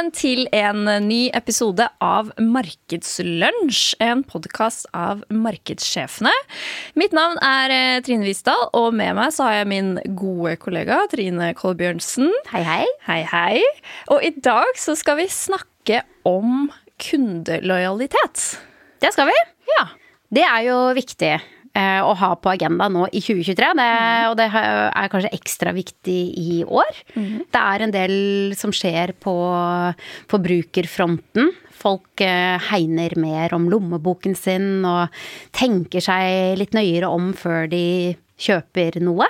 Velkommen til en ny episode av Markedslunsj, en podkast av markedssjefene. Mitt navn er eh, Trine Visdal, og med meg så har jeg min gode kollega Trine Kolbjørnsen. Hei, hei. Hei, hei. Og i dag så skal vi snakke om kundelojalitet. Det skal vi. Ja. Det er jo viktig å ha på agenda nå i 2023, det, og det er kanskje ekstra viktig i år. Det er en del som skjer på forbrukerfronten. Folk eh, hegner mer om lommeboken sin og tenker seg litt nøyere om før de kjøper noe.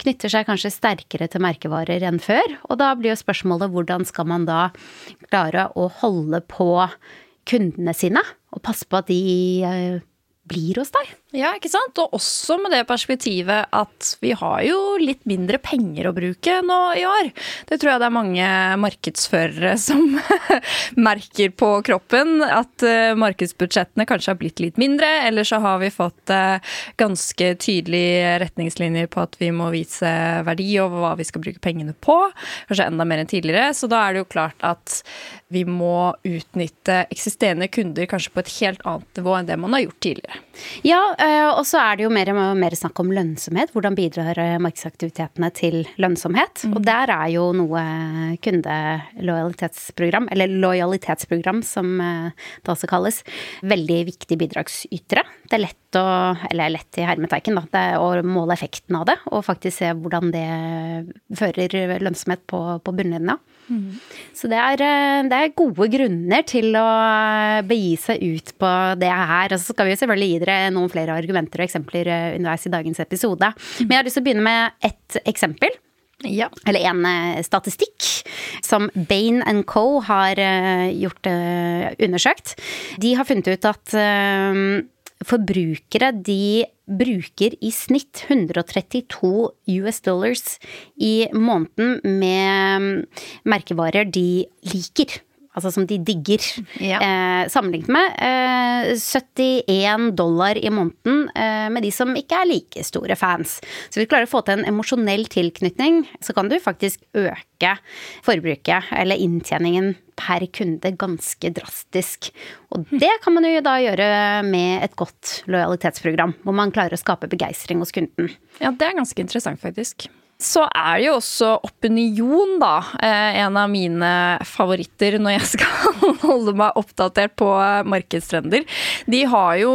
Knytter seg kanskje sterkere til merkevarer enn før. Og da blir jo spørsmålet hvordan skal man da klare å holde på kundene sine, og passe på at de eh, blir hos deg. Ja, ikke sant? Og også med det perspektivet at vi har jo litt mindre penger å bruke nå i år. Det tror jeg det er mange markedsførere som merker på kroppen. At uh, markedsbudsjettene kanskje har blitt litt mindre, eller så har vi fått uh, ganske tydelige retningslinjer på at vi må vise verdi og hva vi skal bruke pengene på. Kanskje enda mer enn tidligere. Så da er det jo klart at vi må utnytte eksisterende kunder kanskje på et helt annet nivå enn det man har gjort tidligere. Ja, og så er det jo mer og mer snakk om lønnsomhet. Hvordan bidrar markedsaktivitetene til lønnsomhet? Og der er jo noe kundelojalitetsprogram, eller lojalitetsprogram som det også kalles, veldig viktige bidragsytere. Det er lett å, eller lett i hermeteiken, da, det å måle effekten av det, og faktisk se hvordan det fører lønnsomhet på, på bunnlinja. Mm. Så det er, det er, gode grunner til å begi seg ut på det her. Og så skal vi jo selvfølgelig gi dere noen flere argumenter og eksempler underveis i dagens episode. Men jeg har lyst til å begynne med ett eksempel. Ja. Eller en statistikk som Bain Co. har gjort undersøkt. De har funnet ut at forbrukere de bruker i snitt 132 US dollars i måneden med merkevarer de liker. Altså som de digger. Ja. Eh, sammenlignet med eh, 71 dollar i måneden eh, med de som ikke er like store fans. Så hvis du klarer å få til en emosjonell tilknytning, så kan du faktisk øke forbruket, eller inntjeningen per kunde, ganske drastisk. Og det kan man jo da gjøre med et godt lojalitetsprogram, hvor man klarer å skape begeistring hos kunden. Ja, det er ganske interessant, faktisk. Så er det jo også Opinion, da. En av mine favoritter når jeg skal holde meg oppdatert på markedstrender. De har jo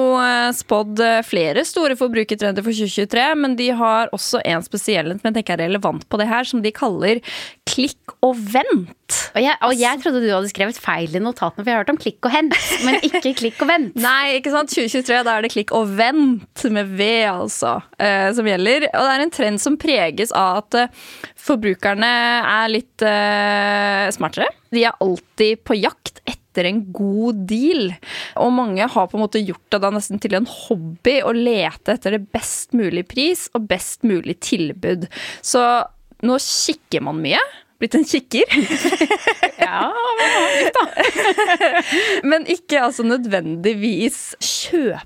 spådd flere store forbrukertrender for 2023, men de har også en spesiell som jeg tenker er relevant på det her, som de kaller klikk og vent. Og jeg, og jeg trodde du hadde skrevet feil i notatene, for jeg har hørt om klikk og hent, men ikke klikk og vent. Nei, ikke sant. 2023, da er det klikk og vent, med V altså, som gjelder. Og det er en trend som preges av at forbrukerne er litt uh, smartere. De er alltid på jakt etter en god deal. Og mange har på en måte gjort det da nesten til en hobby å lete etter det best mulig pris og best mulig tilbud. Så nå kikker man mye. Blitt en kikker. ja, litt da. men ikke altså nødvendigvis kjøpe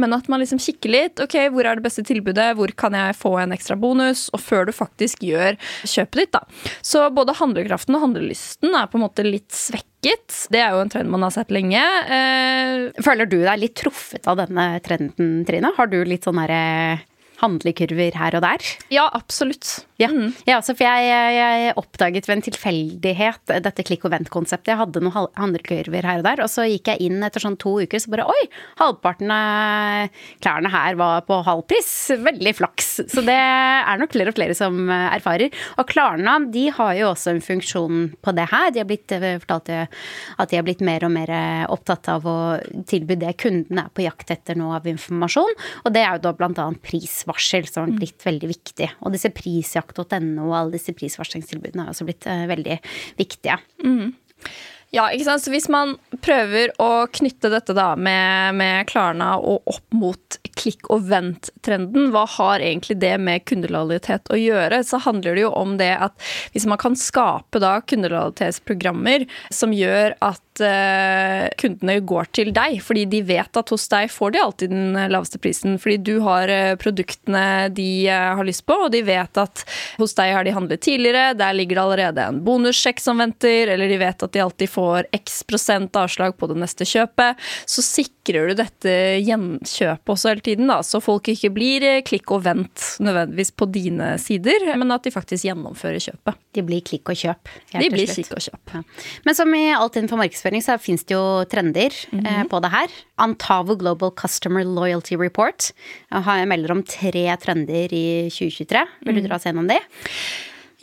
men at man liksom kikker litt. Ok, hvor er det beste tilbudet? Hvor kan jeg få en ekstra bonus? Og før du faktisk gjør kjøpet ditt, da. Så både handlekraften og handlelysten er på en måte litt svekket. Det er jo en trend man har sett lenge. Eh, Føler du deg litt truffet av denne trenden, Trine? Har du litt sånn derre handlekurver her og der? Ja, absolutt. Ja, mm. ja altså, for jeg, jeg, oppdaget ved en tilfeldighet dette klikk og vent-konseptet. Jeg hadde noen handlekurver her og der, og så gikk jeg inn etter sånn to uker, så bare oi, halvparten av klærne her var på halv pris. Veldig flaks. Så det er nok flere og flere som erfarer. Og Klarna de har jo også en funksjon på det her. De har blitt fortalt at de har blitt mer og mer opptatt av å tilby det kundene er på jakt etter nå av informasjon, og det er jo da blant annet prisvarsel varsel som har blitt veldig viktig. Og disse prisjakt.no og alle disse prisvarslingstilbudene har også blitt uh, veldig viktige. Mm. Ja, ikke sant? Så hvis man prøver å knytte dette da med, med Klarna og opp mot klikk og vent-trenden, hva har egentlig det med kundelojalitet å gjøre? Så handler det jo om det at hvis man kan skape da kundelojalitetsprogrammer som gjør at uh, kundene går til deg, fordi de vet at hos deg får de alltid den laveste prisen. Fordi du har uh, produktene de har lyst på, og de vet at hos deg har de handlet tidligere, der ligger det allerede en bonussjekk som venter, eller de vet at de alltid får x prosent avslag på det neste kjøpet. Så sikrer du dette gjenkjøpet også hele tiden, da, så folk ikke blir klikk og vent nødvendigvis på dine sider, men at de faktisk gjennomfører kjøpet. De blir klikk og kjøp. De blir klikk og kjøp. Ja. Men som i alt innenfor markedsføring markedsføring så fins det jo trender mm -hmm. på det her. Antavo Global Customer Loyalty Report jeg melder om tre trender i 2023. Vil du mm. dra oss gjennom de?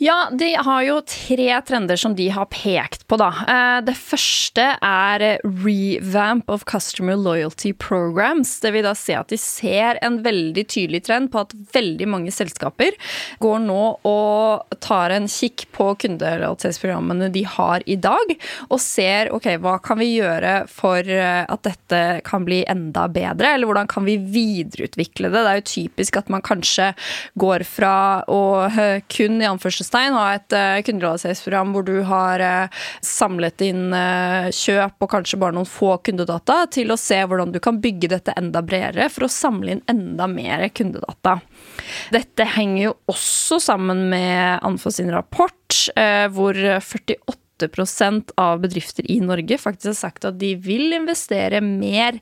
Ja, de har jo tre trender som de har pekt på, da. Eh, det første er revamp of customer loyalty programs. Det vil da si at de ser en veldig tydelig trend på at veldig mange selskaper går nå og tar en kikk på kundelojalitetsprogrammene de har i dag, og ser ok, hva kan vi gjøre for eh, at dette kan bli enda bedre, eller hvordan kan vi videreutvikle det. Det er jo typisk at man kanskje går fra å kun i anførselstegn Stein ha et uh, kunderealiseringsprogram hvor du har uh, samlet inn uh, kjøp og kanskje bare noen få kundedata, til å se hvordan du kan bygge dette enda bredere for å samle inn enda mer kundedata. Dette henger jo også sammen med Anfa sin rapport, hvor 48% av bedrifter i Norge faktisk har sagt at de vil investere mer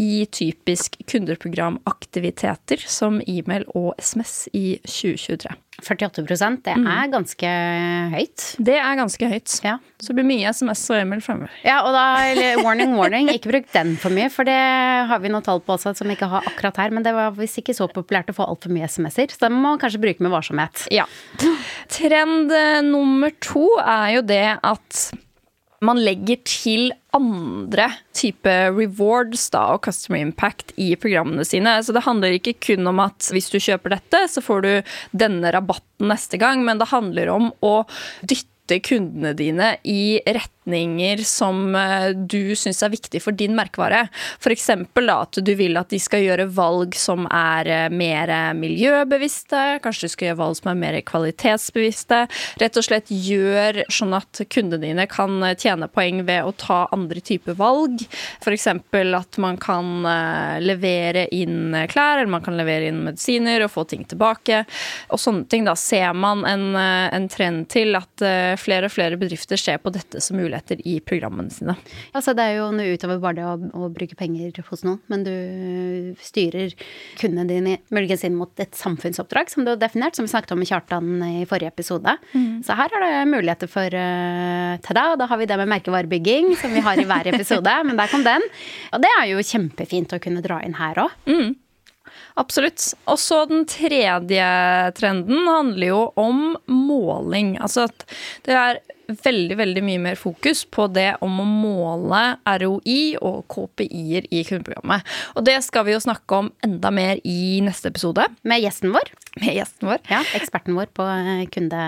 i typisk kundeprogramaktiviteter som e-mail og SMS i 2023. 48% det mm. er ganske høyt. Det er ganske høyt. Ja. Så det blir mye SMS og e-mail fremover. Ja, og da, eller warning, warning, ikke bruk den for mye, for det har vi noe tall på også som vi ikke har akkurat her. Men det var visst ikke så populært å få altfor mye SMS-er, så det må man kanskje bruke med varsomhet. Ja. Trend eh, nummer to er jo det at man legger til andre type rewards da, og customer impact i programmene sine. Så det handler ikke kun om at hvis du kjøper dette, så får du denne rabatten neste gang, men det handler om å dytte kundene dine i retninger som eh, du syns er viktig for din merkevare. F.eks. at du vil at de skal gjøre valg som er eh, mer miljøbevisste. Kanskje du skal gjøre valg som er mer kvalitetsbevisste. Rett og slett gjør sånn at kundene dine kan tjene poeng ved å ta andre typer valg. F.eks. at man kan eh, levere inn klær, eller man kan levere inn medisiner og få ting tilbake. Og sånne ting. Da ser man en, en trend til at flere og flere bedrifter ser på dette som muligheter i programmene sine. Altså, det er jo noe utover bare det å, å, bruke penger hos noen, men du styrer kundene dine muligens inn mot et samfunnsoppdrag, som du har definert, som vi snakket om med Kjartan i forrige episode. Mm. Så her er det muligheter for uh, tada, da har vi det med merkevarebygging, som vi har i hver episode, men der kom den. Og det er jo kjempefint å kunne dra inn her òg. Mm. Absolutt. Og så den tredje trenden handler jo om måling. Altså at det er veldig veldig mye mer fokus på det om å måle ROI og KPI-er i kundeprogrammet. Og det skal vi jo snakke om enda mer i neste episode. Med gjesten vår. Med gjesten vår. Ja, eksperten vår på kundelojalitet. kunde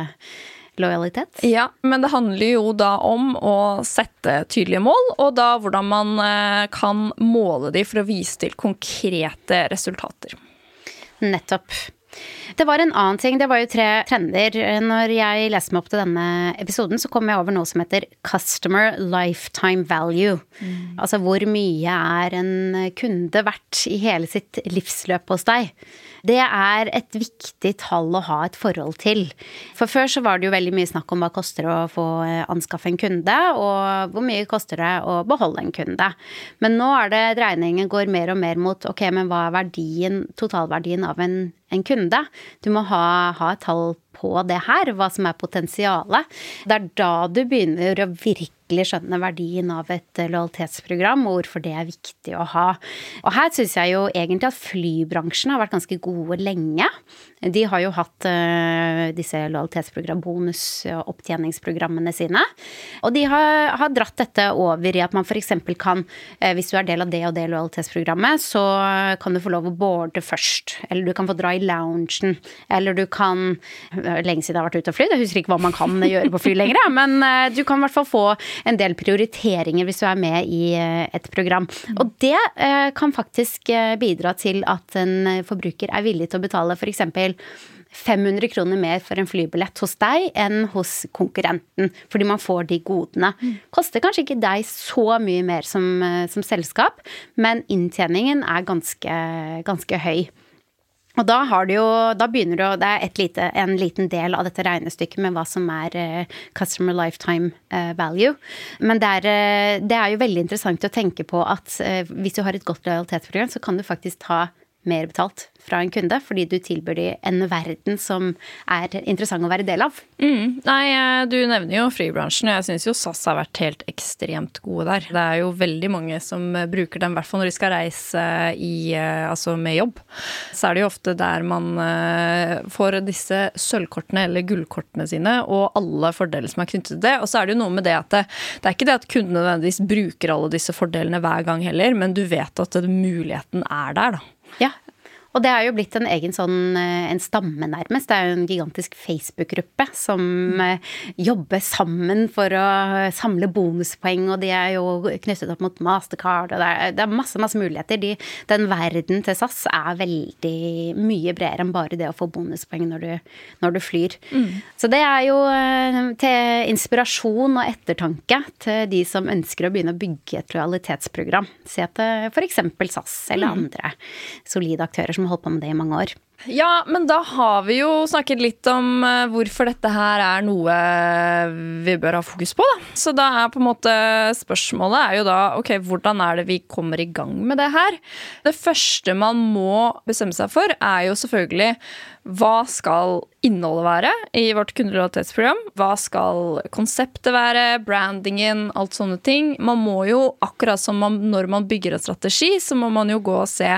lojalitet. Ja, men det handler jo da om å sette tydelige mål, og da hvordan man eh, kan måle de for å vise til konkrete resultater. Nettopp. Det var en annen ting, det var jo tre trender. Når jeg leste meg opp til denne episoden, så kom jeg over noe som heter customer lifetime value. Mm. Altså hvor mye er en kunde verdt i hele sitt livsløp hos deg? Det er et viktig tall å ha et forhold til. For før så var det jo veldig mye snakk om hva koster det å få eh, anskaffe en kunde, og hvor mye koster det å beholde en kunde. Men nå er det dreiningen går mer og mer mot ok, men hva er verdien, totalverdien av en, en kunde? Du må ha, ha et tall på det her, hva som er potensialet. Det er da du begynner å virkelig skjønne verdien av et lojalitetsprogram, og hvorfor det er viktig å ha. Og her syns jeg jo egentlig at flybransjen har vært ganske gode lenge. De har jo hatt uh, disse lojalitetsprogram, bonus- og opptjeningsprogrammene sine. Og de har, har, dratt dette over i at man f.eks. kan, uh, hvis du er del av det og det lojalitetsprogrammet, så kan du få lov å boarde først. Eller du kan få dra i loungen. Eller du kan Lenge siden jeg har vært ute og flydd, jeg husker ikke hva man kan gjøre på fly lenger, men du kan i hvert fall få en del prioriteringer hvis du er med i et program. Og det kan faktisk bidra til at en forbruker er villig til å betale f.eks. 500 kroner mer for en flybillett hos deg enn hos konkurrenten, fordi man får de godene. Koster kanskje ikke deg så mye mer som, eh, som selskap, men inntjeningen er ganske, ganske høy. Og da, jo, da begynner du Det er lite, en liten del av dette regnestykket med hva som er uh, customer lifetime uh, value. Men det er, det er, jo veldig interessant å tenke på at hvis du har et godt lojalitetsprogram, så kan du faktisk ta mer betalt fra en kunde, fordi du tilbyr dem en verden som er interessant å være del av. Mm. Nei, eh, du nevner jo flybransjen, og jeg syns jo SAS har vært helt ekstremt gode der. Det er jo veldig mange som bruker dem, i hvert fall når de skal reise i, eh, altså med jobb. Så er det jo ofte der man eh, får disse sølvkortene eller gullkortene sine, og alle fordeler som er knyttet til det. Og så er det jo noe med det at det, det er ikke det at kundene nødvendigvis bruker alle disse fordelene hver gang heller, men du vet at muligheten er der, da. Ja, og det er jo blitt en egen sånn eh, en stamme, nærmest. Det er jo en gigantisk Facebook-gruppe som mm. jobber sammen for å samle bonuspoeng, og de er jo knyttet opp mot Mastercard, og det er, det er masse, masse muligheter. De, den verden til SAS er veldig mye bredere enn bare det å få bonuspoeng når du, når du flyr. Mm. Så det er jo eh, til inspirasjon og ettertanke til de som ønsker å begynne å bygge et lojalitetsprogram. Se til f.eks. SAS eller mm. andre solide aktører som som har holdt på med det i mange år. Ja, men da har vi jo snakket litt om eh, hvorfor dette her er noe vi bør ha fokus på, da. Så da er på en måte spørsmålet er jo da ok, hvordan er det vi kommer i gang med det her? Det første man må bestemme seg for, er jo selvfølgelig hva skal innholdet være i vårt kundelojalitetsprogram? Hva skal konseptet være? Brandingen? Alt sånne ting. Man må jo, akkurat som man, når man bygger en strategi, så må man jo gå og se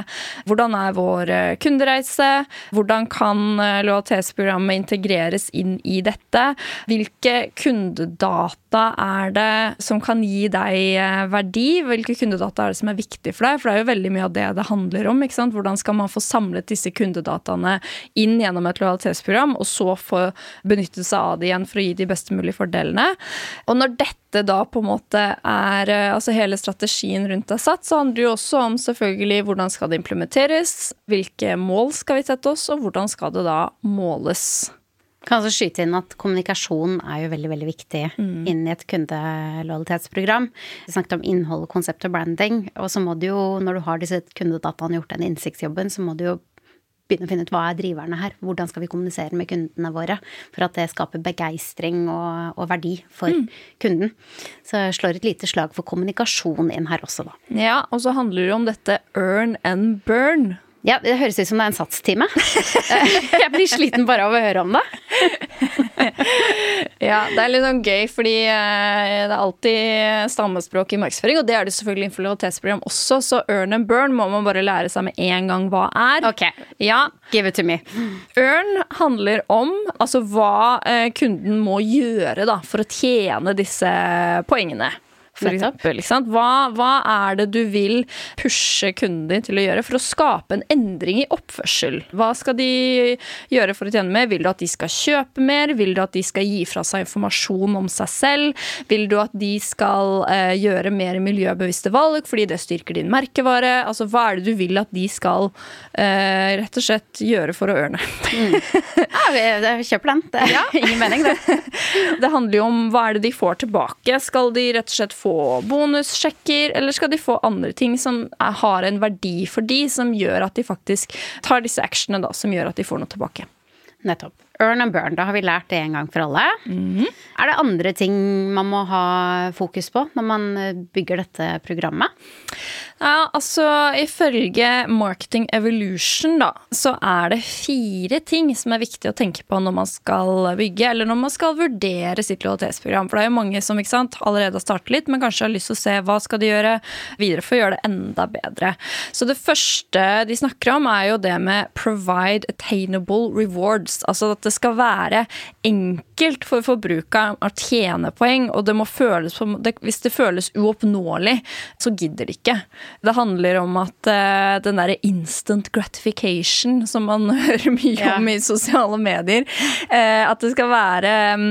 hvordan er vår eh, kundereise? Hvordan kan eh, lojalitetsprogrammet integreres inn i dette? Hvilke kundedata er det som kan gi deg eh, verdi? Hvilke kundedata er det som er viktig for deg? For det er jo veldig mye av det det handler om. ikke sant? Hvordan skal man få samlet disse kundedataene inn gjennom et lojalitetsprogram, og så få benytte seg av det igjen for å gi de best mulige fordelene? Og når dette da på en måte er eh, Altså hele strategien rundt er satt, så handler det jo også om selvfølgelig hvordan skal det implementeres, hvilke mål skal vi sette oss, og hvordan skal det da måles? Kan altså skyte inn at kommunikasjon er jo veldig veldig viktig mm. inn i et kundelojalitetsprogram. Vi snakket om innhold, konsept og branding. Og så må du jo, når du har disse kundedataene gjort den innsiktsjobben, så må du jo begynne å finne ut hva er driverne her. Hvordan skal vi kommunisere med kundene våre for at det skaper begeistring og, og, verdi for mm. kunden. Så jeg slår et lite slag for kommunikasjon inn her også, da. Ja, og så handler det om dette earn and burn. Ja, det høres ut som det er en satstime. jeg blir sliten bare av å høre om det. ja, det er litt sånn gøy, fordi eh, det er alltid stammespråk i markedsføring, og det er det selvfølgelig innenfor lojalitetsprogram også, så earn and burn må man bare lære seg med en gang hva er. Ok, ja, give it to me. Earn handler om altså hva eh, kunden må gjøre da, for å tjene disse poengene eksempel. Hva, hva, er det du vil pushe kunden din til å gjøre for å skape en endring i oppførsel? Hva skal de gjøre for å tjene mer? Vil du at de skal kjøpe mer? Vil du at de skal gi fra seg informasjon om seg selv? Vil du at de skal eh, gjøre mer miljøbevisste valg fordi det styrker din merkevare? Altså, hva er det du vil at de skal eh, rett og slett gjøre for å ørne? mm. Ja, kjøper den. Det er ja. ingen mening, det. det handler jo om hva er det de får tilbake. Skal de rett og slett få bonussjekker, eller skal de få andre ting som er, har en verdi for de, som gjør at de faktisk tar disse actionene da, som gjør at de får noe tilbake. Nettopp. Earn and burn, da har vi lært det en gang for alle. Mm -hmm. Er det andre ting man må ha fokus på når man bygger dette programmet? Ja, altså Ifølge Marketing Evolution da, så er det fire ting som er viktig å tenke på når man skal bygge, eller når man skal vurdere sitt lojalitetsprogram. For det er jo mange som ikke sant, allerede har startet litt, men kanskje har lyst til å se hva skal de gjøre videre for å gjøre det enda bedre. Så det første de snakker om, er jo det med provide attainable rewards. Altså at det skal være enkelt for forbrukeren å tjene poeng, og det må føles på, hvis det føles uoppnåelig, så gidder de ikke. Det handler om at uh, den derre instant gratification som man hører mye yeah. om i sosiale medier, uh, at det skal være um,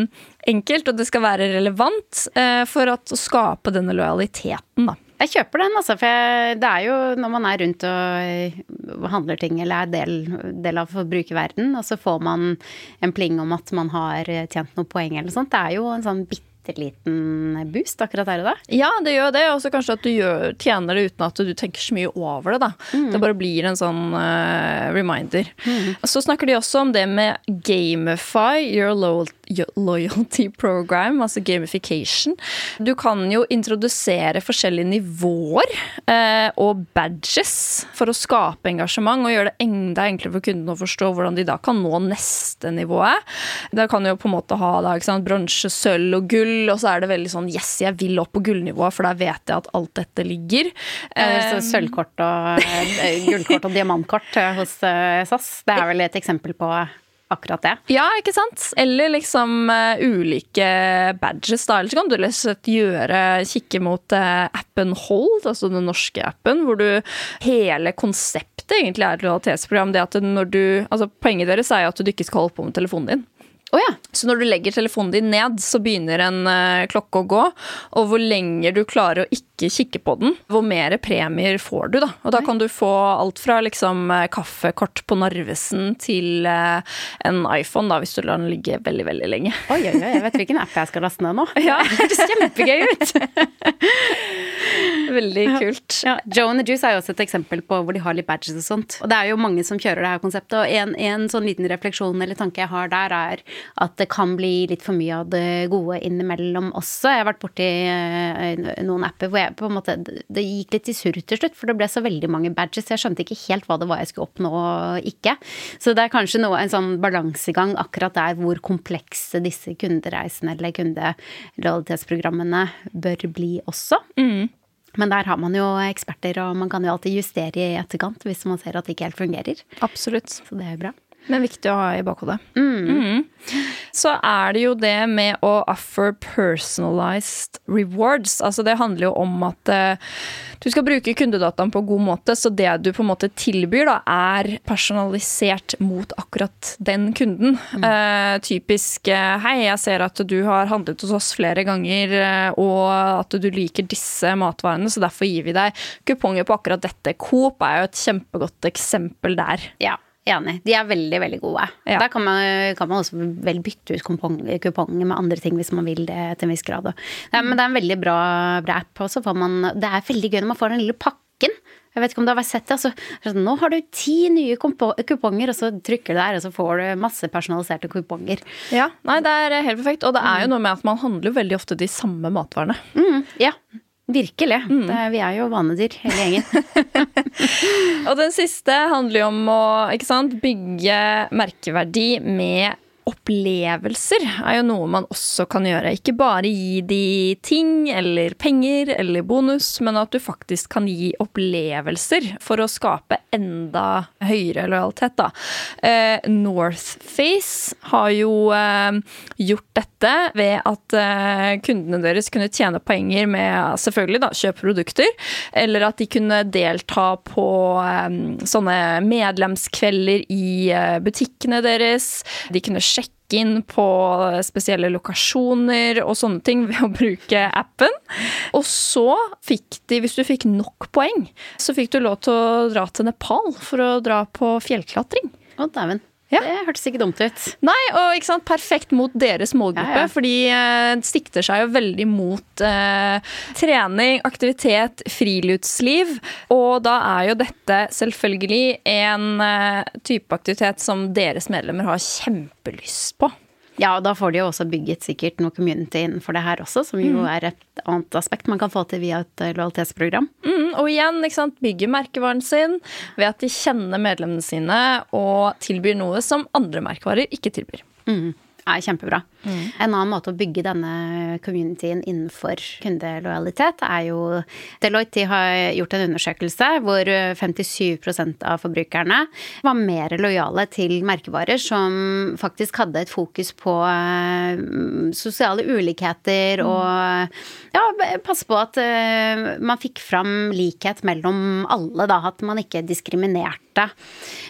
enkelt og det skal være relevant uh, for at, å skape denne lojaliteten, da. Jeg kjøper den, altså. For jeg, det er jo når man er rundt og handler ting eller er del, del av forbrukerverden, og så får man en pling om at man har tjent noen poeng eller sånt. Det er jo en sånn bitte bitte liten boost akkurat her og da. Ja, det gjør det. Og så kanskje at du gjør, tjener det uten at du tenker så mye over det. da. Mm. Det bare blir en sånn uh, reminder. Mm. Så snakker de også om det med gamify your loyalty program, altså gamification. Du kan jo introdusere forskjellige nivåer eh, og badges for å skape engasjement og gjøre det enda enklere for kundene å forstå hvordan de da kan nå neste nivået. Da kan du jo på en måte ha da, bronse, sølv og gull og så er det veldig sånn yes, jeg vil opp på gullnivået, for der vet jeg at alt dette ligger. Ja, sølvkort og eh, gullkort og diamantkort eh, hos SAS, det er vel et eksempel på akkurat det. Ja, ikke sant? Eller liksom uh, ulike badges, da. Eller så kan du rett gjøre, kikke mot uh, appen Hold, altså den norske appen, hvor du hele konseptet egentlig er et lojalitetsprogram. Det at når du, altså Poenget deres er jo at du ikke skal holde på med telefonen din. Oh, ja. Så når du legger telefonen din ned, så begynner en uh, klokke å gå. Og hvor lenger du klarer å ikke kikke på den, hvor mer premier får du. da. Og da kan du få alt fra liksom uh, kaffekort på Narvesen til uh, en iPhone, da, hvis du lar den ligge veldig, veldig lenge. Oi, oi, oi, jeg vet hvilken app jeg skal laste ned nå. Ja, Det høres kjempegøy ut! veldig kult. Ja. Joe and the Juice er jo også et eksempel på hvor de har litt badges og sånt. Og det er jo mange som kjører det her konseptet, og en, en sånn liten refleksjon eller tanke jeg har der, er at det kan bli litt for mye av det gode innimellom også. Jeg har vært borti eh, noen apper hvor jeg på en måte Det gikk litt i surr til slutt, for det ble så veldig mange badges. Jeg skjønte ikke helt hva det var jeg skulle oppnå og ikke. Så det er kanskje noe, en sånn balansegang akkurat der hvor komplekse disse kundereisene eller kundelojalitetsprogrammene bør bli også. Mm. Men der har man jo eksperter, og man kan jo alltid justere i etterkant hvis man ser at det ikke helt fungerer. Absolutt. Så det er jo bra. Men viktig å ha i bakhodet. Mm. Mm. Så er det jo det med å offer personalized rewards. Altså det handler jo om at uh, du skal bruke kundedataen på god måte, så det du på en måte tilbyr, da, er personalisert mot akkurat den kunden. Mm. Uh, typisk uh, Hei, jeg ser at du har handlet hos oss flere ganger, og at du liker disse matvarene, så derfor gir vi deg kuponger på akkurat dette. Coop er jo et kjempegodt eksempel der. Ja. Enig. De er veldig, veldig gode. Ja. Der kan man, kan man, også vel bytte ut kuponger med andre ting hvis man vil det til en viss grad. Ja, men det er en veldig bra, bra app. Og får man, det er veldig gøy når man får den lille pakken. Jeg vet ikke om du har sett det. Altså, sånn, nå har du ti nye kuponger, og så trykker du der, og så får du masse personaliserte kuponger. Ja, nei, det er helt perfekt. Og det er jo noe med at man handler veldig ofte de samme matvarene. Mm, ja. Virkelig. Mm. Det, vi er jo vanedyr, hele gjengen. og den siste handler jo om å sant, bygge merkeverdi med opplevelser er jo noe man også kan gjøre. Ikke bare gi de ting eller penger eller bonus, men at du faktisk kan gi opplevelser for å skape enda høyere lojalitet. Da. Eh, Northface har jo eh, gjort dette ved at eh, kundene deres kunne tjene poenger med selvfølgelig da, kjøpe produkter, eller at de kunne delta på eh, sånne medlemskvelder i eh, butikkene deres. De kunne sjekke inn på spesielle lokasjoner og sånne ting ved å bruke appen. Og så fikk de, hvis du fikk nok poeng, så fikk du lov til å dra til Nepal for å dra på fjellklatring. Å, dæven. Ja. Det hørtes ikke dumt ut. Nei, og ikke sant, perfekt mot deres målgruppe. Ja, ja. Fordi eh, det sikter seg jo veldig mot eh, trening, aktivitet, friluftsliv. Og da er jo dette selvfølgelig en eh, type aktivitet som deres medlemmer har kjempelyst på. Ja, og da får de jo også bygget sikkert noe community innenfor det her også, som jo er et annet aspekt man kan få til via et eh, lojalitetsprogram. Mm, og igjen, ikke sant, bygge merkevaren sin ved at de kjenner medlemmene sine og tilbyr noe som andre merkevarer ikke tilbyr. Mm er kjempebra. Mm. En annen måte å bygge denne communityen innenfor kundelojalitet er jo Deloitte har gjort en undersøkelse hvor 57% av forbrukerne var mer lojale til merkevarer som faktisk hadde et fokus på eh, sosiale ulikheter mm. og ja, passe på at eh, man fikk fram likhet mellom alle, da. At man ikke diskriminerte.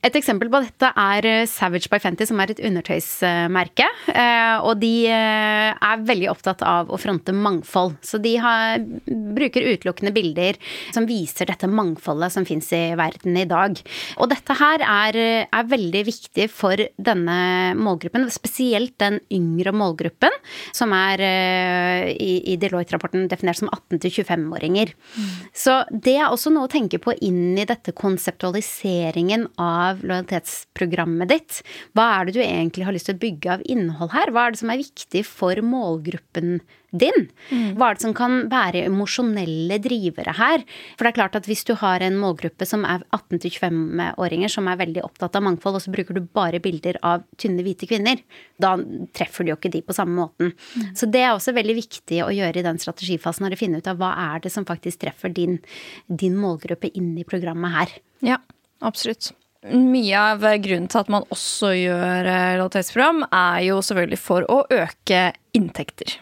Et eksempel på dette er Savage by Fenty, som er et undertøysmerke. Eh, og de eh, er veldig opptatt av å fronte mangfold. Så de har, bruker utelukkende bilder som viser dette mangfoldet som fins i verden i dag. Og dette her er, er veldig viktig for denne målgruppen, spesielt den yngre målgruppen, som er eh, i, i Deloitte-rapporten definert som 18-25-åringer. Mm. Så det er også noe å tenke på inn i dette konseptualiseringen av lojalitetsprogrammet ditt. Hva er det du egentlig har lyst til å bygge av innhold? Innhold her? Hva er det som er viktig for målgruppen din? Mm. Hva er det som kan være emosjonelle drivere her? For det er klart at hvis du har en målgruppe som er 18-25-åringer som er veldig opptatt av mangfold, og så bruker du bare bilder av tynne, hvite kvinner, da treffer du jo ikke de på samme måten. Mm. Så det er også veldig viktig å gjøre i den strategifasen, å finne ut av hva er det som faktisk treffer din, din målgruppe inn i programmet her. Ja, absolutt. Mye av grunnen til at man også gjør eh, lojalitetsprogram, er jo selvfølgelig for å øke inntekter.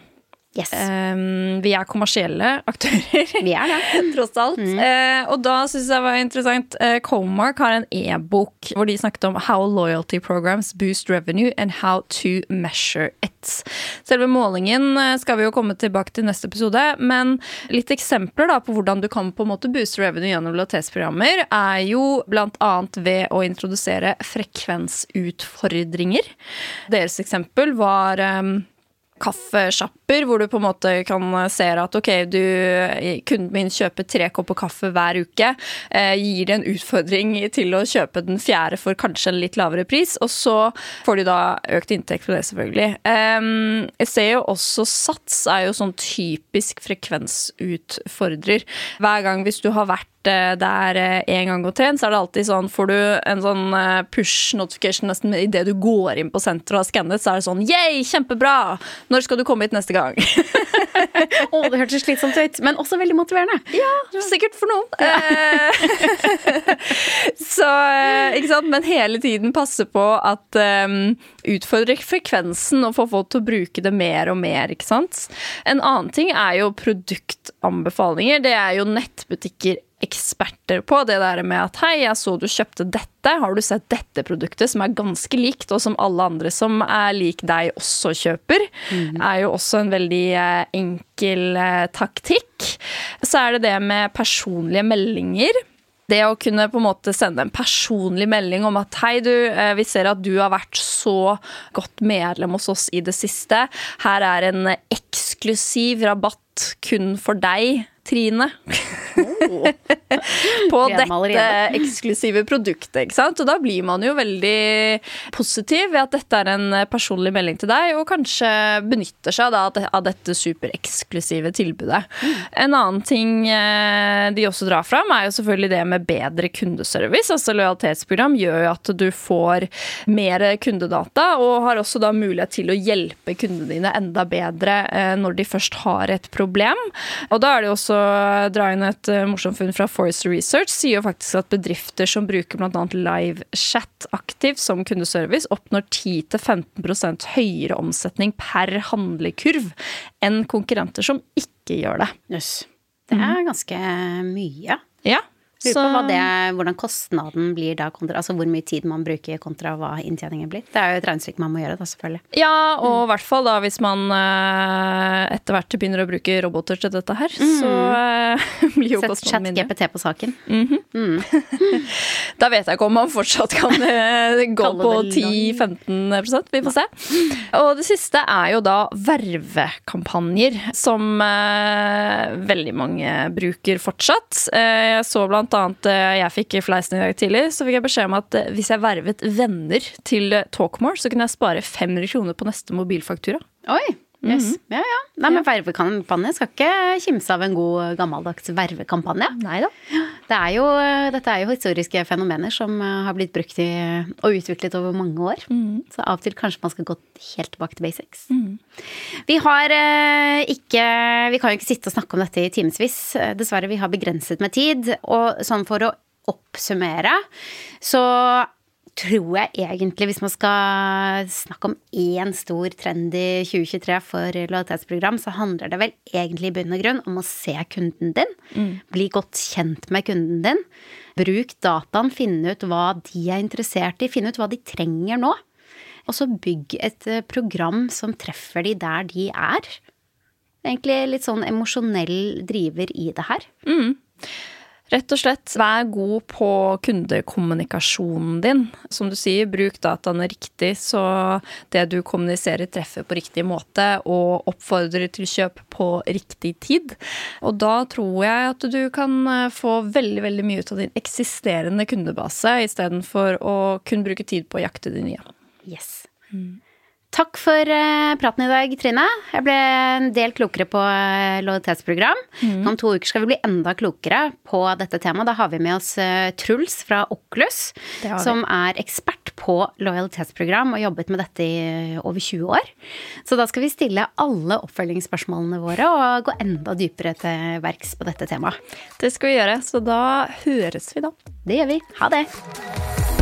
Yes. Um, vi er kommersielle aktører, Vi er det. tross alt. Mm. Uh, og da syns jeg var interessant uh, Comark har en e-bok hvor de snakket om how loyalty programs boost revenue and how to measure it. Selve målingen skal vi jo komme tilbake til neste episode, men litt eksempler da på hvordan du kan på en måte booste revenue gjennom lojalitetsprogrammer, er jo bl.a. ved å introdusere frekvensutfordringer. Deres eksempel var um, kaffesjapper, hvor du på en måte kan se at ok, du, kunden min kjøper tre kopper kaffe hver uke. Eh, gir det en utfordring til å kjøpe den fjerde for kanskje en litt lavere pris, og så får du da økt inntekt for det, selvfølgelig. Eh, jeg ser jo også Sats er jo sånn typisk frekvensutfordrer. Hver gang hvis du har vært Eh, der en eh, gang og trent, så er det alltid sånn Får du en sånn eh, push notification nesten idet du går inn på senteret og har skannet, så er det sånn Yay, kjempebra! Når skal du komme hit neste gang? Å, oh, det hørtes slitsomt ut, men også veldig motiverende. Ja, sikkert for noen. så, ikke sant, men hele tiden passe på at um, utfordre frekvensen og få folk til å bruke det mer og mer, ikke sant. En annen ting er jo produktanbefalinger. Det er jo nettbutikker eksperter på. Det der med at 'hei, jeg så du kjøpte dette, har du sett dette produktet?' Som er ganske likt, og som alle andre som er lik deg, også kjøper. Mm. Er jo også en veldig eh, enkel eh, taktikk. Så er det det med personlige meldinger. Det å kunne på en måte sende en personlig melding om at hei, du, eh, vi ser at du har vært så godt medlem hos oss i det siste. Her er en eksklusiv rabatt kun for deg Trine. Oh. på dette eksklusive produktet. ikke sant? Og da blir man jo veldig positiv ved at dette er en personlig melding til deg, og kanskje benytter seg da av dette supereksklusive tilbudet. Mm. En annen ting eh, de også drar fram, er jo selvfølgelig det med bedre kundeservice. Altså Lojalitetsprogram gjør jo at du får mer kundedata, og har også da mulighet til å hjelpe kundene dine enda bedre eh, når de først har et problem. Og da er det jo også også dra inn et uh, morsomt funn fra Forest Research. Sier jo faktisk at bedrifter som bruker bl.a. livechat aktivt som kundeservice, oppnår 10-15% høyere omsetning per handlekurv enn konkurrenter som ikke gjør det. Yes. Det er ganske mye. Ja. Lurer på det, hvordan kostnaden blir da, kontra, altså hvor mye tid man bruker kontra hva inntjeningen blir. Det er jo et regnestykke man må gjøre, da, selvfølgelig. Ja, og i mm. hvert fall da hvis man uh, etter hvert begynner å bruke roboter til dette her, mm. så uh, blir jo Sett kostnaden mindre. Sett ChatGPT på saken. Mm -hmm. mm. da vet jeg ikke om man fortsatt kan uh, gå på 10-15% Vi får se. Og det siste er jo da vervekampanjer, som veldig mange bruker fortsatt. jeg så blant blant annet eh, jeg fikk fleisen i dag tidlig, så fikk jeg beskjed om at eh, hvis jeg vervet venner til Talkmore, så kunne jeg spare 500 kroner på neste mobilfaktura. Oi, yes. Ja, ja. Nei, men vervekampanje skal ikke kimse av en god gammeldags vervekampanje. Neida. Det er jo, dette er jo historiske fenomener som eh, har blitt brukt i, og utviklet over mange år. Så av og til kanskje man skal gå helt tilbake til basics. Vi har eh, ikke Vi kan jo ikke sitte og snakke om dette i timevis. Dessverre, vi har begrenset med tid. Og sånn for å oppsummere, så tror jeg egentlig, hvis man skal snakke om én stor trend i 2023 for lojalitetsprogram, så handler det vel egentlig i bunn og grunn om å se kunden din. Bli godt kjent med kunden din. Bruk dataen, finne ut hva de er interessert i, finne ut hva de trenger nå. Og så bygg et eh, program som treffer de der de er. Egentlig litt sånn emosjonell driver i det her. Rett og slett, vær god på kundekommunikasjonen din. Som du sier, bruk dataene riktig, så det du kommuniserer treffer på riktig måte, og oppfordrer til kjøp på riktig tid. Og da tror jeg at du kan eh, få veldig, veldig mye ut av din eksisterende kundebase, istedenfor å kun bruke tid på å jakte de nye. Yes. Takk for eh, praten i dag, Trine. Jeg ble en del klokere på lojalitetsprogram. lojalitetsprogram. Om to uker skal vi bli enda klokere på dette temaet. Da har vi med oss eh, Truls fra Oculus, som er ekspert på lojalitetsprogram og jobbet med dette i eh, over 20 år. Så da skal vi stille alle oppfølgingsspørsmålene våre og gå enda dypere til verks på dette temaet. Det skal vi gjøre, så da høres vi da. Det gjør vi. Ha det.